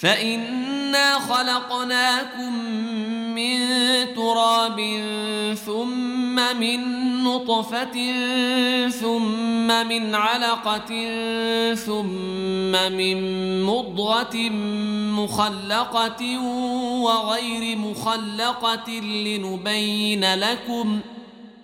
فإنا خلقناكم من تراب ثم من نطفة ثم من علقة ثم من مضغة مخلقة وغير مخلقة لنبين لكم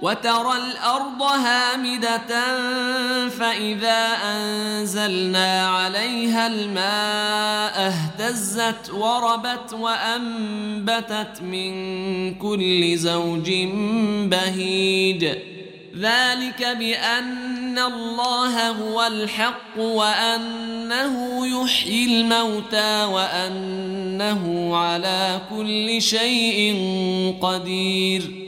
وترى الأرض هامدة فإذا أنزلنا عليها الماء اهتزت وربت وأنبتت من كل زوج بهيج. ذلك بأن الله هو الحق وأنه يحيي الموتى وأنه على كل شيء قدير.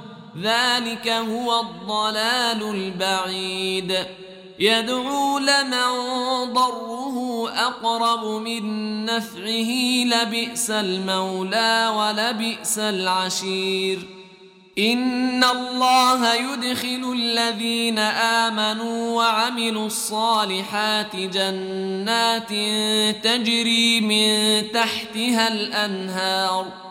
ذلك هو الضلال البعيد. يدعو لمن ضره أقرب من نفعه لبئس المولى ولبئس العشير. إن الله يدخل الذين آمنوا وعملوا الصالحات جنات تجري من تحتها الأنهار.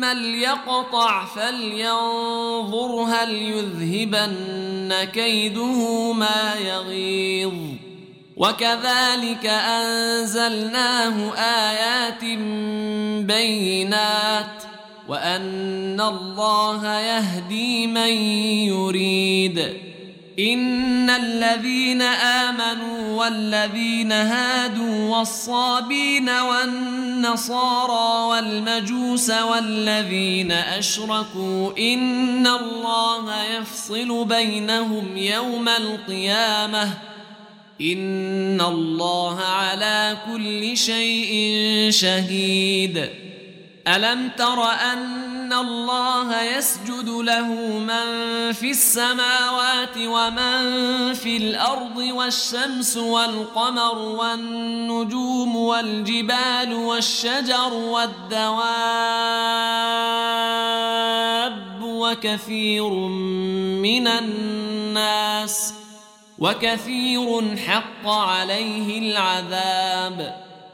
ليقطع فلينظر هل يذهبن كيده ما يغيظ وكذلك انزلناه ايات بينات وان الله يهدي من يريد إن الذين آمنوا والذين هادوا والصابين والنصارى والمجوس والذين أشركوا إن الله يفصل بينهم يوم القيامة إن الله على كل شيء شهيد ألم تر أن الله يسجد له من في السماوات ومن في الأرض والشمس والقمر والنجوم والجبال والشجر والدواب وكثير من الناس وكثير حق عليه العذاب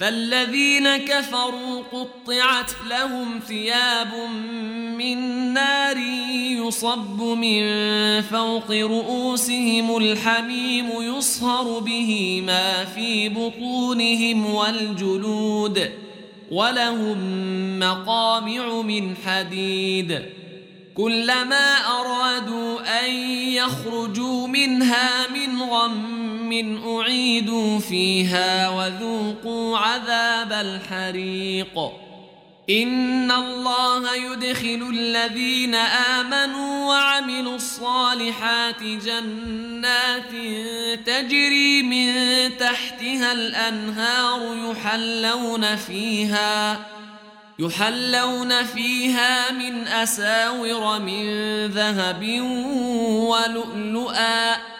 فالذين كفروا قطعت لهم ثياب من نار يصب من فوق رؤوسهم الحميم يصهر به ما في بطونهم والجلود ولهم مقامع من حديد كلما أرادوا أن يخرجوا منها من غم أعيدوا فيها وذوقوا عذاب الحريق. إن الله يدخل الذين آمنوا وعملوا الصالحات جنات تجري من تحتها الأنهار يحلون فيها يحلون فيها من أساور من ذهب ولؤلؤا.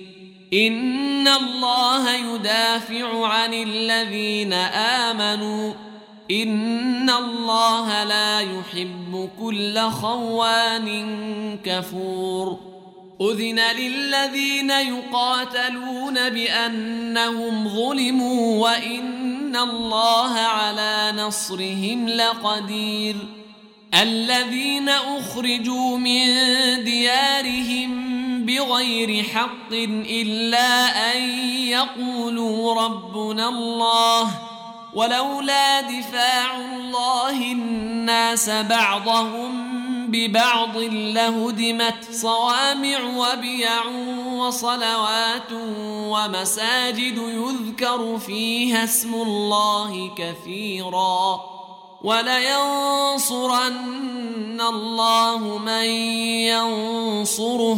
ان الله يدافع عن الذين امنوا. ان الله لا يحب كل خوان كفور. اذن للذين يقاتلون بانهم ظلموا وان الله على نصرهم لقدير. الذين اخرجوا من ديارهم بغير حق إلا أن يقولوا ربنا الله ولولا دفاع الله الناس بعضهم ببعض لهدمت صوامع وبيع وصلوات ومساجد يذكر فيها اسم الله كثيرا ولينصرن الله من ينصره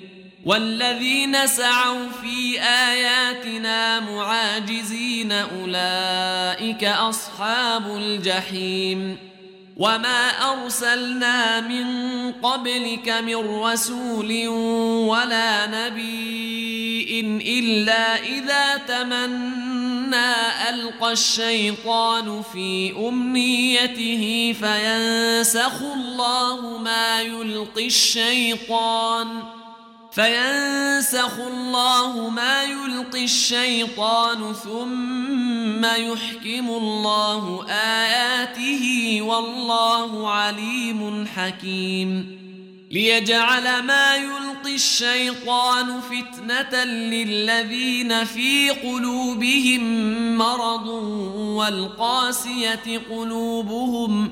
والذين سعوا في آياتنا معاجزين أولئك أصحاب الجحيم. وما أرسلنا من قبلك من رسول ولا نبي إلا إذا تمنى ألقى الشيطان في أمنيته فينسخ الله ما يلقي الشيطان. فينسخ الله ما يلقي الشيطان ثم يحكم الله اياته والله عليم حكيم ليجعل ما يلقي الشيطان فتنه للذين في قلوبهم مرض والقاسيه قلوبهم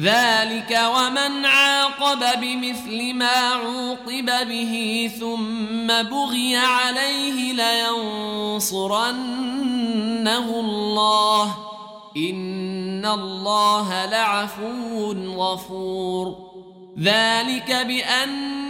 ذلك ومن عاقب بمثل ما عوقب به ثم بغي عليه لينصرنه الله ان الله لعفو غفور ذلك بان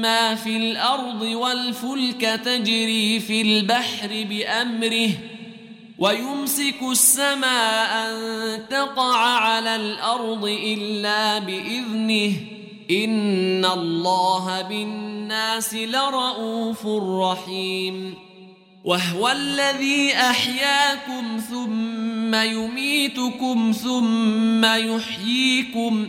ما في الأرض والفلك تجري في البحر بأمره ويمسك السماء أن تقع على الأرض إلا بإذنه إن الله بالناس لرؤوف رحيم وهو الذي أحياكم ثم يميتكم ثم يحييكم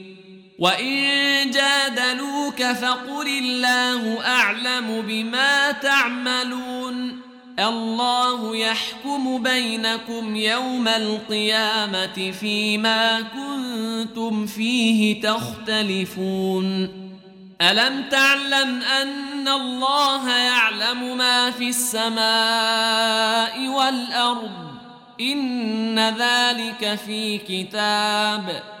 وإن جادلوك فقل الله أعلم بما تعملون الله يحكم بينكم يوم القيامة فيما كنتم فيه تختلفون ألم تعلم أن الله يعلم ما في السماء والأرض إن ذلك في كتاب